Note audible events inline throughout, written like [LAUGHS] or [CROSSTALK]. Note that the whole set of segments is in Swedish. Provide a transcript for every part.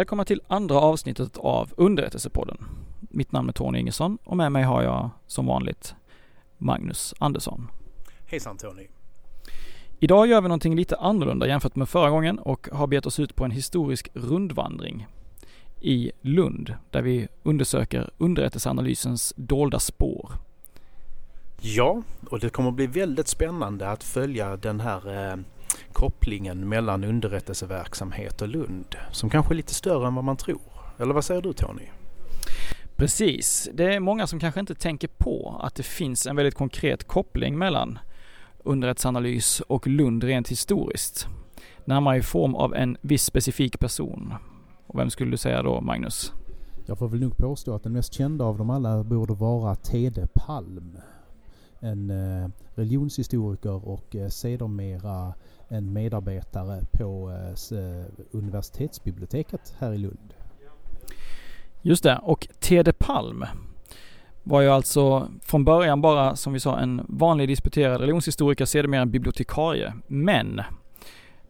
Välkomna till andra avsnittet av Underrättelsepodden. Mitt namn är Tony Ingesson och med mig har jag som vanligt Magnus Andersson. Hejsan Tony. Idag gör vi någonting lite annorlunda jämfört med förra gången och har begett oss ut på en historisk rundvandring i Lund där vi undersöker underrättelseanalysens dolda spår. Ja, och det kommer bli väldigt spännande att följa den här eh, kopplingen mellan underrättelseverksamhet och Lund som kanske är lite större än vad man tror. Eller vad säger du Tony? Precis. Det är många som kanske inte tänker på att det finns en väldigt konkret koppling mellan underrättelseanalys och Lund rent historiskt. Närmare i form av en viss specifik person. Och vem skulle du säga då, Magnus? Jag får väl nog påstå att den mest kända av dem alla borde vara Tede Palm. En eh, religionshistoriker och eh, sedermera en medarbetare på eh, eh, universitetsbiblioteket här i Lund. Just det, och Tede Palm var ju alltså från början bara, som vi sa, en vanlig disputerad religionshistoriker, sedermera en bibliotekarie. Men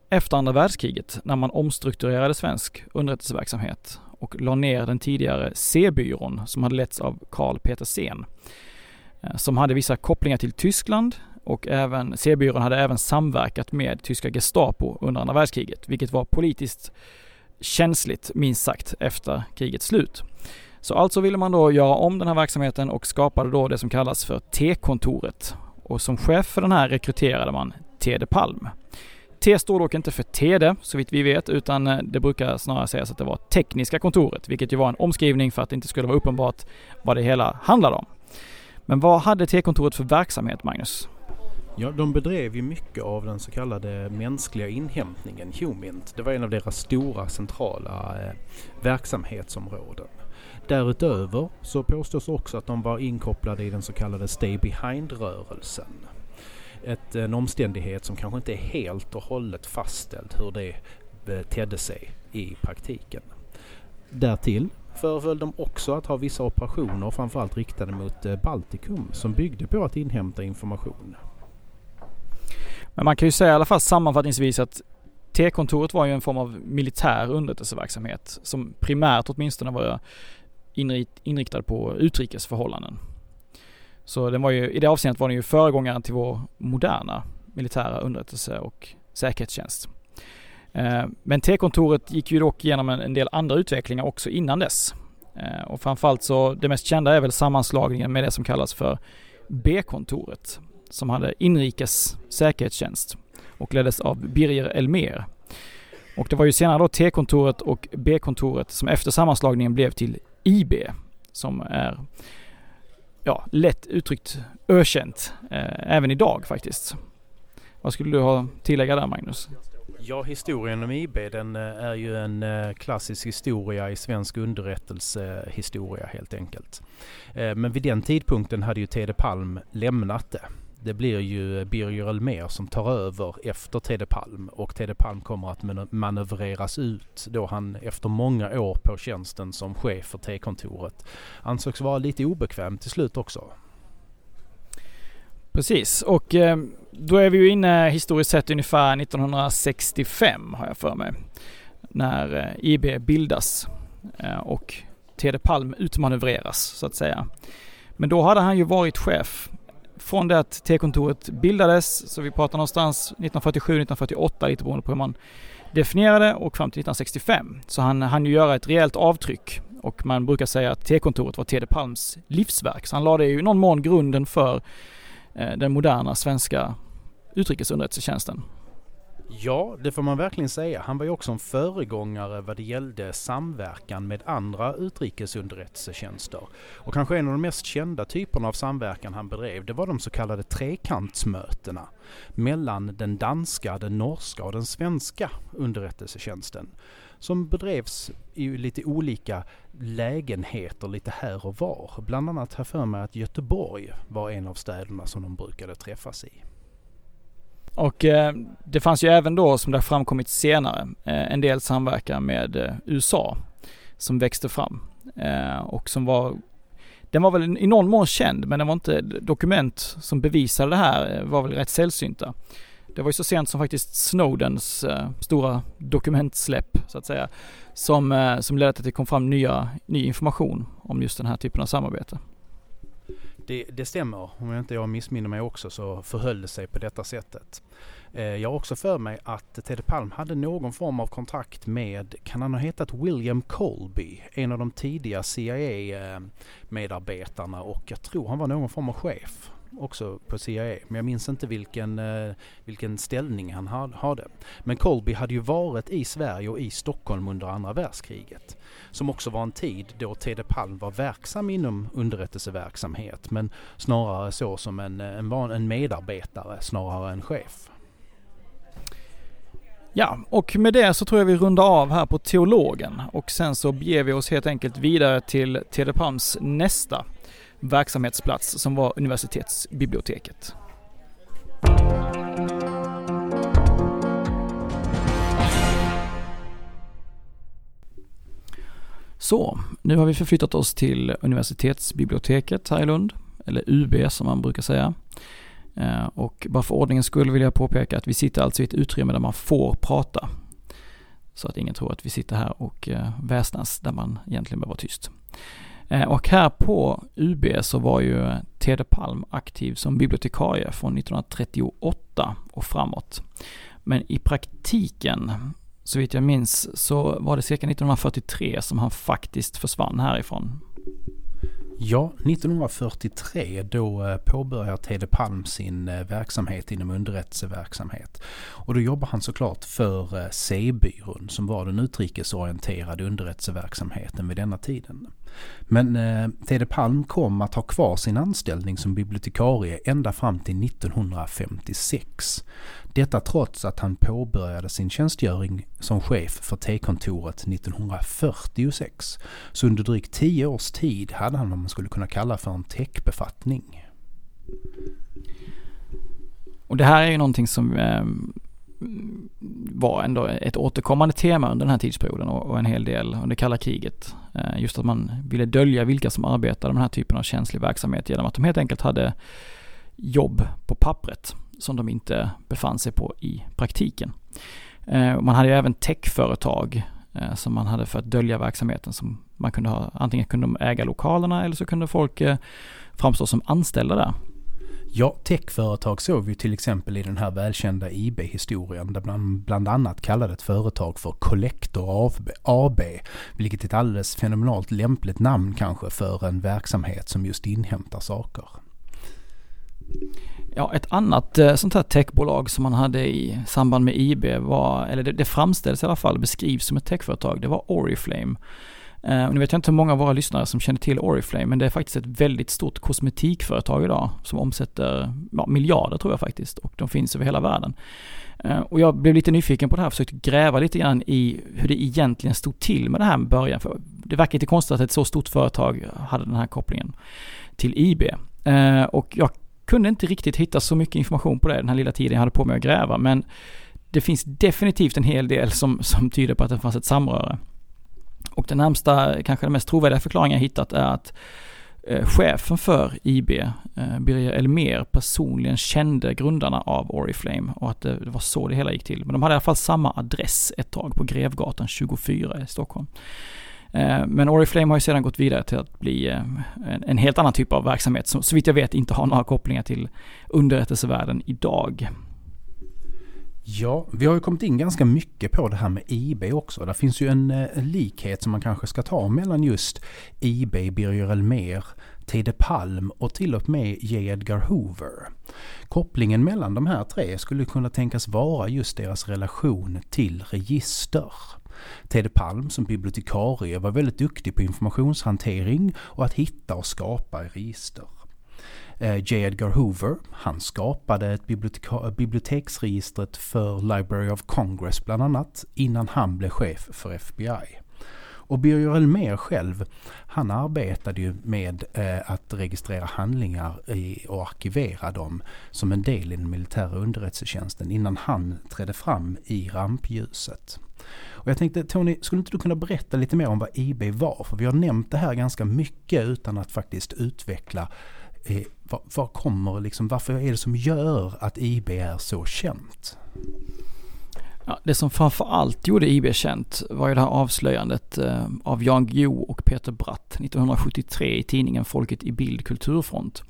efter andra världskriget, när man omstrukturerade svensk underrättelseverksamhet och la ner den tidigare C-byrån som hade letts av Karl Peter Sen, eh, som hade vissa kopplingar till Tyskland och även C-byrån hade även samverkat med tyska Gestapo under andra världskriget, vilket var politiskt känsligt minst sagt efter krigets slut. Så alltså ville man då göra om den här verksamheten och skapade då det som kallas för T-kontoret. Och som chef för den här rekryterade man Tede Palm. T står dock inte för TEDE, så vitt vi vet, utan eh, det brukar snarare sägas att det var Tekniska kontoret, vilket ju var en omskrivning för att det inte skulle vara uppenbart vad det hela handlade om. Men vad hade T-kontoret för verksamhet, Magnus? Ja, de bedrev ju mycket av den så kallade mänskliga inhämtningen, HUMINT. Det var en av deras stora centrala eh, verksamhetsområden. Därutöver så påstås också att de var inkopplade i den så kallade Stay Behind-rörelsen. Ett, eh, en omständighet som kanske inte är helt och hållet fastställd hur det eh, tedde sig i praktiken. Därtill föreföll de också att ha vissa operationer framförallt riktade mot eh, Baltikum som byggde på att inhämta information. Men man kan ju säga i alla fall sammanfattningsvis att T-kontoret var ju en form av militär underrättelseverksamhet som primärt åtminstone var inriktad på utrikesförhållanden. Så den var ju, i det avseendet var den ju föregångaren till vår moderna militära underrättelse och säkerhetstjänst. Eh, men T-kontoret gick ju dock igenom en del andra utvecklingar också innan dess. Eh, och framförallt så, det mest kända är väl sammanslagningen med det som kallas för B-kontoret som hade inrikes säkerhetstjänst och leddes av Birger Elmer. Och det var ju senare då T-kontoret och B-kontoret som efter sammanslagningen blev till IB som är ja, lätt uttryckt ökänt eh, även idag faktiskt. Vad skulle du ha tillägga där Magnus? Ja, historien om IB den eh, är ju en eh, klassisk historia i svensk underrättelsehistoria helt enkelt. Eh, men vid den tidpunkten hade ju Tede Palm lämnat det det blir ju Birger Elmer som tar över efter Tede Palm och Tede Palm kommer att manövreras ut då han efter många år på tjänsten som chef för T-kontoret ansågs vara lite obekväm till slut också. Precis och eh, då är vi ju inne historiskt sett ungefär 1965 har jag för mig. När eh, IB bildas eh, och Tede Palm utmanövreras så att säga. Men då hade han ju varit chef från det att T-kontoret bildades, så vi pratar någonstans 1947-1948 lite beroende på hur man definierade och fram till 1965. Så han hann ju göra ett rejält avtryck och man brukar säga att T-kontoret var Tede Palms livsverk. Så han lade ju i någon mån grunden för eh, den moderna svenska utrikesunderrättelsetjänsten. Ja, det får man verkligen säga. Han var ju också en föregångare vad det gällde samverkan med andra utrikesunderrättelsetjänster. Och kanske en av de mest kända typerna av samverkan han bedrev, det var de så kallade trekantsmötena mellan den danska, den norska och den svenska underrättelsetjänsten. Som bedrevs i lite olika lägenheter lite här och var. Bland annat här för mig att Göteborg var en av städerna som de brukade träffas i. Och eh, det fanns ju även då, som det har framkommit senare, eh, en del samverkan med eh, USA som växte fram eh, och som var den var väl i någon mån känd men den var inte, dokument som bevisade det här eh, var väl rätt sällsynta. Det var ju så sent som faktiskt Snowdens eh, stora dokumentsläpp så att säga, som, som ledde till att det kom fram nya, ny information om just den här typen av samarbete. Det, det stämmer. Om jag inte jag missminner mig också så förhöll det sig på detta sättet. Eh, jag har också för mig att Teddy Palm hade någon form av kontakt med, kan han ha hetat William Colby? En av de tidiga CIA-medarbetarna eh, och jag tror han var någon form av chef också på CIA. Men jag minns inte vilken, eh, vilken ställning han hade. Men Colby hade ju varit i Sverige och i Stockholm under andra världskriget. Som också var en tid då Tede Palm var verksam inom underrättelseverksamhet men snarare så som en, eh, en, en medarbetare snarare än chef. Ja, och med det så tror jag vi rundar av här på teologen och sen så beger vi oss helt enkelt vidare till Tede Palms nästa verksamhetsplats som var universitetsbiblioteket. Så, nu har vi förflyttat oss till universitetsbiblioteket här i Lund, eller UB som man brukar säga. Eh, och bara för ordningens skull vill jag påpeka att vi sitter alltså i ett utrymme där man får prata. Så att ingen tror att vi sitter här och eh, väsnas där man egentligen behöver vara tyst. Eh, och här på UB så var ju Tede Palm aktiv som bibliotekarie från 1938 och framåt. Men i praktiken, så vitt jag minns, så var det cirka 1943 som han faktiskt försvann härifrån. Ja, 1943 då eh, påbörjar Tede Palm sin eh, verksamhet inom underrättelseverksamhet. Och då jobbar han såklart för C-byrån som var den utrikesorienterade underrättelseverksamheten vid denna tiden. Men eh, Tede Palm kom att ha kvar sin anställning som bibliotekarie ända fram till 1956. Detta trots att han påbörjade sin tjänstgöring som chef för T-kontoret 1946. Så under drygt tio års tid hade han vad man skulle kunna kalla för en techbefattning. Och det här är ju någonting som eh, var ändå ett återkommande tema under den här tidsperioden och, en hel del under kalla kriget. Eh, just att man ville dölja vilka som arbetade med den här typen av känslig verksamhet genom att de helt enkelt hade jobb på pappret som de inte befann sig på i praktiken. Eh, man hade ju även techföretag eh, som man hade för att dölja verksamheten som man kunde ha, antingen kunde de äga lokalerna eller så kunde folk framstå som anställda där. Ja, techföretag såg vi till exempel i den här välkända IB-historien där man bland annat kallade ett företag för Collector AB, vilket är ett alldeles fenomenalt lämpligt namn kanske för en verksamhet som just inhämtar saker. Ja, ett annat eh, sånt här techbolag som man hade i samband med IB var, eller det, det framställs i alla fall, beskrivs som ett techföretag, det var Oriflame. Uh, nu vet jag inte hur många av våra lyssnare som känner till Oriflame, men det är faktiskt ett väldigt stort kosmetikföretag idag som omsätter ja, miljarder tror jag faktiskt och de finns över hela världen. Uh, och jag blev lite nyfiken på det här och försökte gräva lite grann i hur det egentligen stod till med det här med början. För det verkar lite konstigt att ett så stort företag hade den här kopplingen till IB. Uh, eh, och jag kunde inte riktigt hitta så mycket information på det den här lilla tiden jag hade på mig att gräva, men det finns definitivt en hel del som, som tyder på att det fanns ett samröre. Och den närmsta, kanske den mest trovärdiga förklaringen jag hittat är att eh, chefen för IB, eh, Birger Elmer, personligen kände grundarna av Oriflame och att det, var så det hela gick till. Men de hade i alla fall samma adress ett tag på Grevgatan 24 i Stockholm. Eh, men Oriflame har ju sedan gått vidare till att bli en, en, helt annan typ av verksamhet som så vitt jag vet inte har några kopplingar till underrättelsevärlden idag. Ja, vi har ju kommit in ganska mycket på det här med IB också. Det finns ju en, eh, en likhet som man kanske ska ta mellan just IB, Birger Elmer, Tede Palm och till och med J. Edgar Hoover. Kopplingen mellan de här tre skulle kunna tänkas vara just deras relation till register. Tede Palm som bibliotekarie var väldigt duktig på informationshantering och att hitta och skapa register. Eh, J. Edgar Hoover, han skapade ett biblioteksregistret för Library of Congress bland annat innan han blev chef för FBI. Och Birger Elmer själv, han arbetade ju med eh, att registrera handlingar i, och arkivera dem som en del i den militära underrättelsetjänsten innan han trädde fram i rampljuset. Och jag tänkte Tony, skulle inte du kunna berätta lite mer om vad IB var? För vi har nämnt det här ganska mycket utan att faktiskt utveckla eh, vad, vad kommer liksom, varför är det som gör att IB är så känt? Ja, det som framför allt gjorde IB känt var ju det här avslöjandet eh, av Jan Guillou och Peter Bratt 1973 i tidningen Folket i Bild Kulturfront.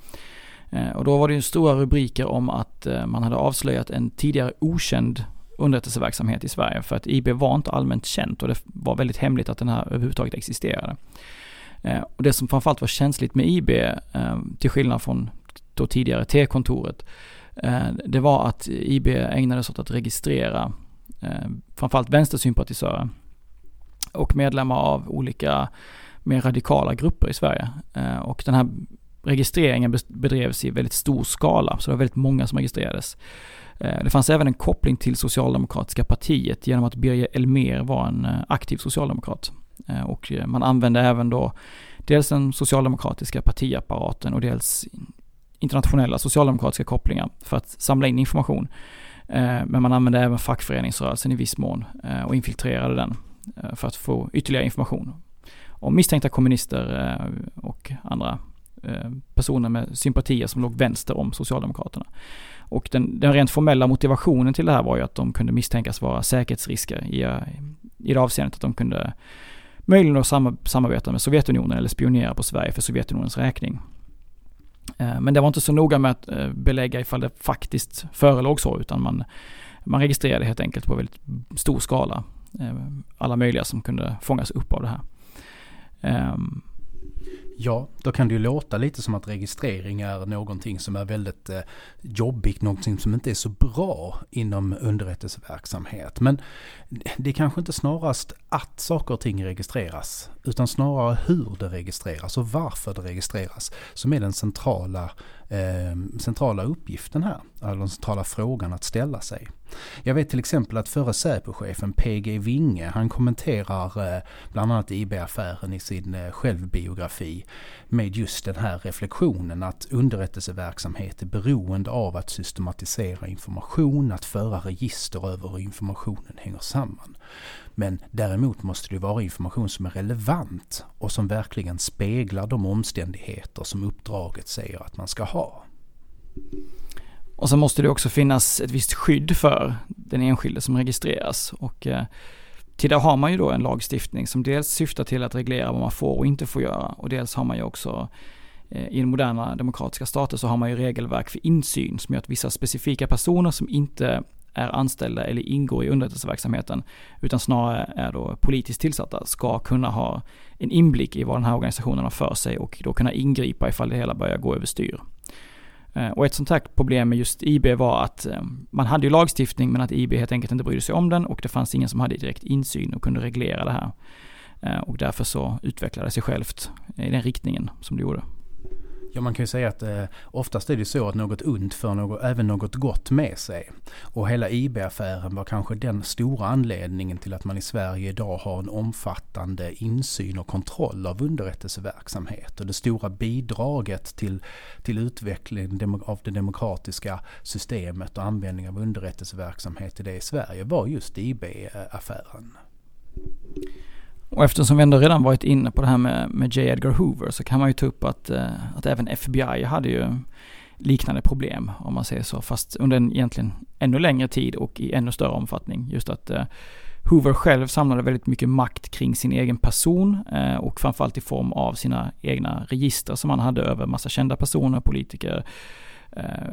Eh, och då var det ju stora rubriker om att eh, man hade avslöjat en tidigare okänd underrättelseverksamhet i Sverige för att IB var inte allmänt känt och det var väldigt hemligt att den här överhuvudtaget existerade. Eh, och det som framförallt var känsligt med IB, eh, till skillnad från då tidigare T-kontoret, eh, det var att IB ägnade sig åt att registrera eh, framförallt vänstersympatisörer och medlemmar av olika mer radikala grupper i Sverige. Eh, och den här registreringen bedrevs i väldigt stor skala, så det var väldigt många som registrerades. Eh, det fanns även en koppling till Socialdemokratiska partiet genom att Birger Elmer var en aktiv socialdemokrat. Eh, och eh, man använde även då dels den socialdemokratiska partiapparaten och dels internationella socialdemokratiska kopplingar för att samla in information. Eh, men man använde även fackföreningsrörelsen i viss mån och infiltrerade den för att få ytterligare information om misstänkta kommunister och andra personer med sympatier som låg vänster om Socialdemokraterna. Och den, den rent formella motivationen till det här var ju att de kunde misstänkas vara säkerhetsrisker i, i det avseendet att de kunde möjligen att samarbeta med Sovjetunionen eller spionera på Sverige för Sovjetunionens räkning. Eh, men det var inte så noga med att eh, belägga ifall det faktiskt förelåg så, utan man, man registrerade helt enkelt på väldigt stor skala eh, alla möjliga som kunde fångas upp av det här. Ehm, Ja, då kan det ju låta lite som att registrering är någonting som är väldigt eh, jobbigt, någonting som inte är så bra inom underrättelseverksamhet. Men det är kanske inte snarast att saker och ting registreras, utan snarare hur det registreras och varför det registreras som är den centrala, eh, centrala uppgiften här, eller den centrala frågan att ställa sig. Jag vet till exempel att förre Säpochefen PG Winge, han kommenterar eh, bland annat IB-affären i sin eh, självbiografi med just den här reflektionen att underrättelseverksamhet är beroende av att systematisera information, att föra register över hur informationen hänger samman. Men däremot måste det vara information som är relevant och som verkligen speglar de omständigheter som uppdraget säger att man ska ha. Och så måste det också finnas ett visst skydd för den enskilde som registreras. Och eh, till det har man ju då en lagstiftning som dels syftar till att reglera vad man får och inte får göra. Och dels har man ju också eh, i moderna demokratiska stater så har man ju regelverk för insyn som gör att vissa specifika personer som inte är anställda eller ingår i underrättelseverksamheten utan snarare är då politiskt tillsatta ska kunna ha en inblick i vad den här organisationen har för sig och då kunna ingripa ifall det hela börjar gå överstyr. Eh, och ett sånt här problem med just IB var att eh, man hade ju lagstiftning men att IB helt enkelt inte brydde sig om den och det fanns ingen som hade direkt insyn och kunde reglera det här. Eh, och därför så utvecklade det sig självt i den riktningen som det gjorde. Ja, man kan ju säga att eh, oftast är det så att något ont för något, även något gott med sig. Och hela IB-affären var kanske den stora anledningen till att man i Sverige idag har en omfattande insyn och kontroll av underrättelseverksamhet. Och det stora bidraget till, till utvecklingen av det demokratiska systemet och användning av underrättelseverksamhet i det i Sverige var just IB-affären. Och eftersom vi ändå redan varit inne på det här med, med J. Edgar Hoover så kan man ju ta upp att, eh, att även FBI hade ju liknande problem om man säger så. Fast under en egentligen ännu längre tid och i ännu större omfattning. Just att eh, Hoover själv samlade väldigt mycket makt kring sin egen person eh, och framförallt i form av sina egna register som han hade över massa kända personer, politiker,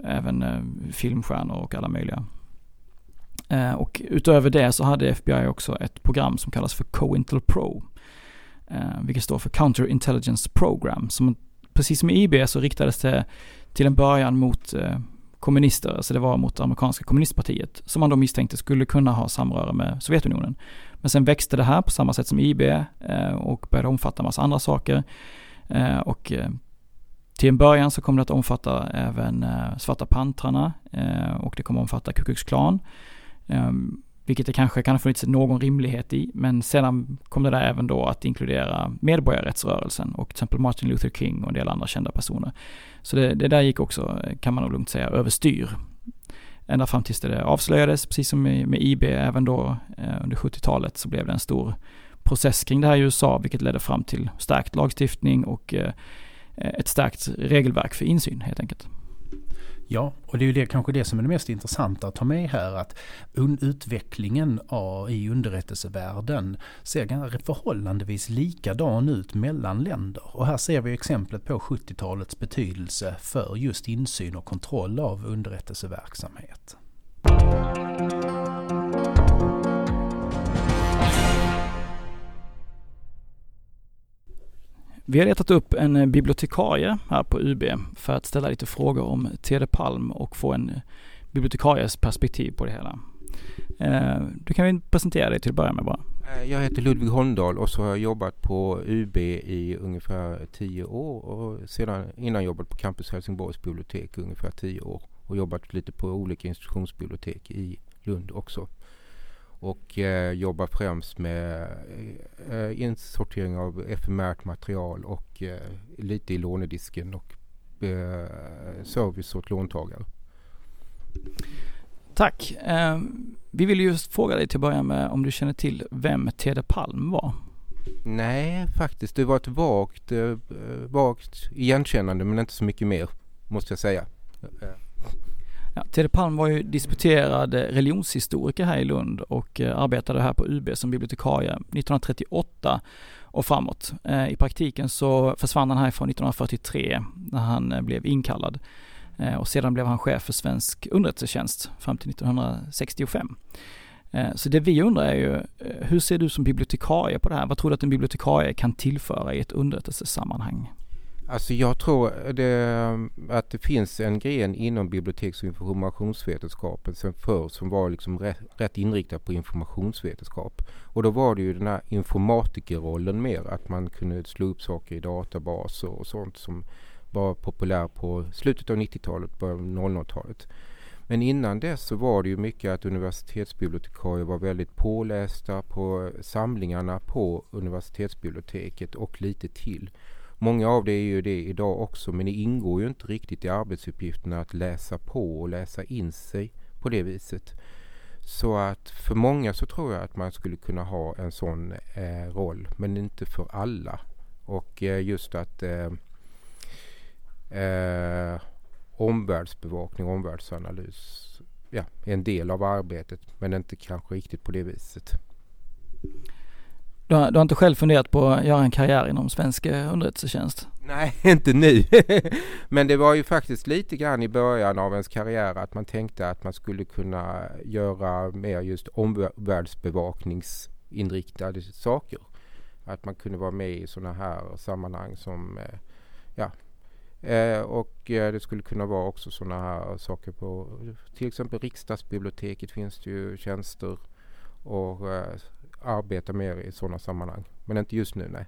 även filmstjärnor och alla möjliga. Eh, och utöver det så hade FBI också ett program som kallas för COINTEL Pro. Eh, vilket står för Counter Intelligence Program. Som, precis som i IB så riktades det till en början mot eh, kommunister, alltså det var mot amerikanska kommunistpartiet, som man då misstänkte skulle kunna ha samröre med Sovjetunionen. Men sen växte det här på samma sätt som IB och började omfatta massa andra saker. Och till en början så kom det att omfatta även Svarta pantrarna och det kommer att omfatta Ku Klux Klan. Um, vilket det kanske kan ha funnits någon rimlighet i, men sedan kom det där även då att inkludera medborgarrättsrörelsen och till exempel Martin Luther King och en del andra kända personer. Så det, det där gick också, eh, kan man nog lugnt säga, överstyr. Ända fram tills det avslöjades, precis som med, med IB, även då eh, under 70-talet så blev det en stor process kring det här i USA, vilket ledde fram till stärkt lagstiftning och eh, ett stärkt regelverk för insyn helt enkelt. Ja, och det är ju det, kanske det som är det mest intressanta att ta med här att utvecklingen av, i underrättelsevärlden ser förhållandevis likadan ut mellan länder. Och här ser vi exemplet på 70-talets betydelse för just insyn och kontroll av underrättelseverksamhet. Vi har letat upp en eh, bibliotekarie här på UB för att ställa lite frågor om Tede Palm och få en eh, bibliotekaries perspektiv på det hela. Eh, du kan väl presentera dig till att börja med bara. Jag heter Ludvig Holmdahl och så har jag jobbat på UB i ungefär tio år och sedan innan jobbat på Campus Helsingborgs bibliotek i ungefär tio år och jobbat lite på olika institutionsbibliotek i Lund också och eh, jobbar främst med eh, insortering av efemärt material och eh, lite i lånedisken och eh, service åt låntagare. Tack. Eh, vi vill just fråga dig till att börja med om du känner till vem Tede Palm var? Nej, faktiskt. Det var ett vagt, eh, vagt igenkännande men inte så mycket mer måste jag säga. Ja, Tede Palm var ju disputerad religionshistoriker här i Lund och eh, arbetade här på UB som bibliotekarie 1938 och framåt. Eh, I praktiken så försvann han härifrån 1943 när han eh, blev inkallad och sedan blev han chef för svensk underrättelsetjänst fram till 1965. Så det vi undrar är ju, hur ser du som bibliotekarie på det här? Vad tror du att en bibliotekarie kan tillföra i ett underrättelsesammanhang? Alltså jag tror eh, det, att det finns en gren inom biblioteks och informationsvetenskapen sen förr som var liksom rätt, rätt inriktad på informationsvetenskap. Och då var det ju den här informatikerrollen mer, att man kunde slå upp saker i databaser och sånt som var populär på slutet av 90-talet, början av 00-talet. Men innan dess så var det ju mycket att universitetsbibliotekarier var väldigt pålästa på samlingarna på universitetsbiblioteket och lite till. Många av det är ju det idag också men det ingår ju inte riktigt i arbetsuppgifterna att läsa på och läsa in sig på det viset. Så att för många så tror jag att man skulle kunna ha en sån eh, roll men inte för alla. Och eh, just att eh, eh, omvärldsbevakning och omvärldsanalys ja, är en del av arbetet men inte kanske riktigt på det viset. Du har, du har inte själv funderat på att göra en karriär inom svensk eh, underrättelsetjänst? Nej, [LAUGHS] inte nu. [LAUGHS] Men det var ju faktiskt lite grann i början av ens karriär att man tänkte att man skulle kunna göra mer just omvärldsbevakningsinriktade saker. Att man kunde vara med i sådana här sammanhang som, eh, ja, eh, och det skulle kunna vara också sådana här saker på till exempel riksdagsbiblioteket finns det ju tjänster och arbeta mer i sådana sammanhang. Men inte just nu, nej.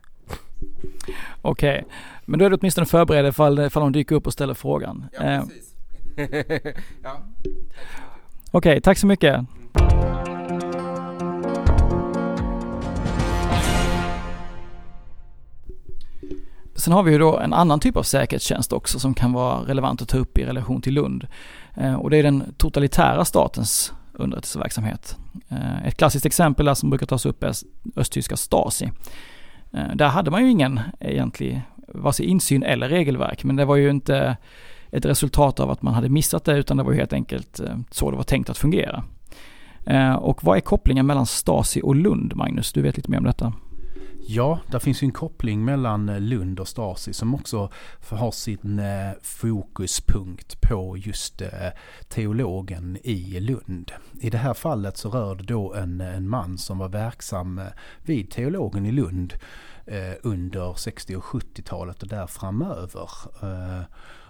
Okej, okay. men då är du åtminstone förberedd ifall, ifall de dyker upp och ställer frågan. Ja, eh. precis. [LAUGHS] ja. Okej, okay, tack så mycket. Sen har vi ju då en annan typ av säkerhetstjänst också som kan vara relevant att ta upp i relation till Lund. Eh, och det är den totalitära statens underrättelseverksamhet. Eh, ett klassiskt exempel där som brukar tas upp är östtyska Stasi. Eh, där hade man ju ingen egentlig, vare sig insyn eller regelverk, men det var ju inte ett resultat av att man hade missat det, utan det var helt enkelt eh, så det var tänkt att fungera. Och vad är kopplingen mellan Stasi och Lund, Magnus? Du vet lite mer om detta. Ja, där finns ju en koppling mellan eh, Lund och Stasi som också har sin eh, fokuspunkt på just eh, teologen i Lund. I det här fallet så rör det då en, en man som var verksam vid teologen i Lund under 60 och 70-talet och där framöver.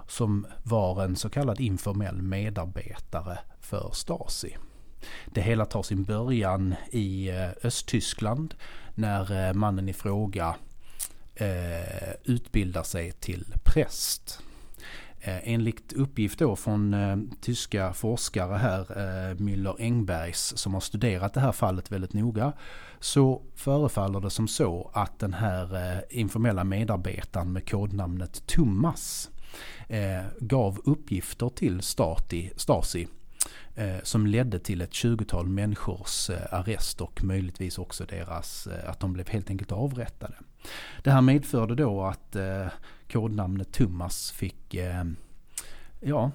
Som var en så kallad informell medarbetare för Stasi. Det hela tar sin början i Östtyskland när eh, mannen i fråga eh, utbildar sig till präst. Eh, enligt uppgift då från eh, tyska forskare här, eh, Müller-Engbergs, som har studerat det här fallet väldigt noga, så förefaller det som så att den här eh, informella medarbetaren med kodnamnet Thomas eh, gav uppgifter till Stati, Stasi Eh, som ledde till ett 20-tal människors eh, arrest och möjligtvis också deras, eh, att de blev helt enkelt avrättade. Det här medförde då att eh, kodnamnet Thomas fick eh, ja,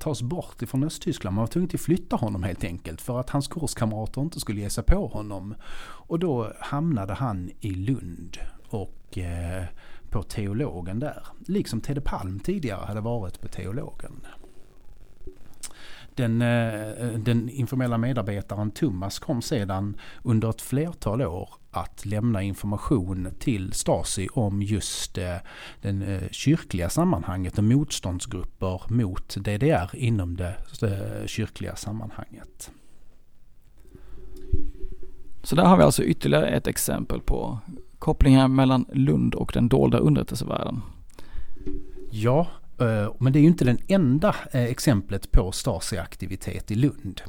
tas bort ifrån Östtyskland. Man var tvungen att flytta honom helt enkelt för att hans kurskamrater inte skulle ge sig på honom. Och då hamnade han i Lund och eh, på teologen där. Liksom Tede Palm tidigare hade varit på teologen. Den, eh, den informella medarbetaren Thomas kom sedan under ett flertal år att lämna information till Stasi om just det eh, kyrkliga sammanhanget och motståndsgrupper mot DDR inom det eh, kyrkliga sammanhanget. Så där har vi alltså ytterligare ett exempel på kopplingar mellan Lund och den dolda underrättelsevärlden. Ja, eh, Eh, men det är ju inte den enda eh, exemplet på Stasi-aktivitet i Lund.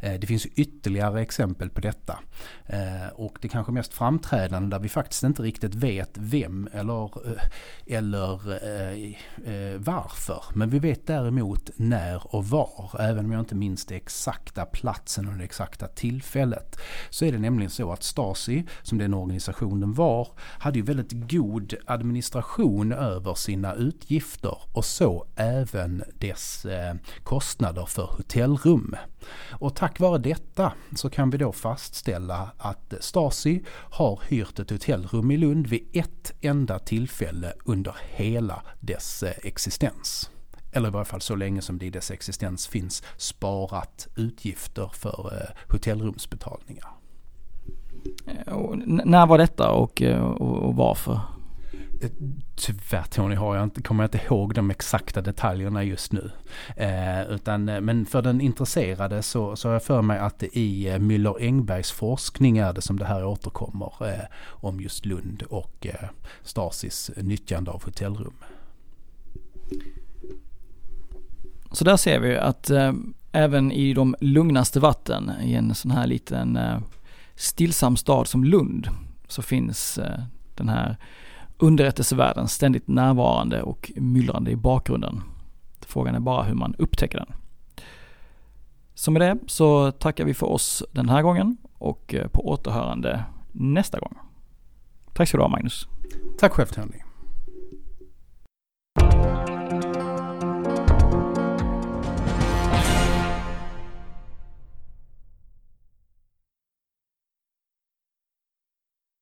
Eh, det finns ytterligare exempel på detta. Eh, och det kanske mest framträdande där vi faktiskt inte riktigt vet vem eller, eh, eller varför. Men vi vet däremot när och var. Även om jag inte minns det exakta platsen och det exakta tillfället. Så är det nämligen så att Stasi, som den organisation den var, hade ju väldigt god administration över sina utgifter och så även dess kostnader för hotellrum. Och tack vare detta så kan vi då fastställa att Stasi har hyrt ett hotellrum i Lund vid ett enda tillfälle under hela dess eh, existens. Eller i varje fall så länge som det i dess existens finns sparat utgifter för eh, hotellrumsbetalningar. Eh, och när var detta och, och, och varför? Tyvärr Tony har jag inte, kommer jag inte ihåg de exakta detaljerna just nu. Eh, utan, eh, men för den intresserade så, så har jag för mig att i eh, Müller Engbergs forskning är det som det här återkommer eh, om just Lund och eh, Stasis nyttjande av hotellrum. Så där ser vi att eh, även i de lugnaste vatten i en sån här liten eh, stillsam stad som Lund så finns eh, den här underrättelsevärlden ständigt närvarande och myllrande i bakgrunden. Frågan är bara hur man upptäcker den. Så med det så tackar vi för oss den här gången och eh, på återhörande nästa gång. Tack ska du ha Magnus. Tack själv Tony.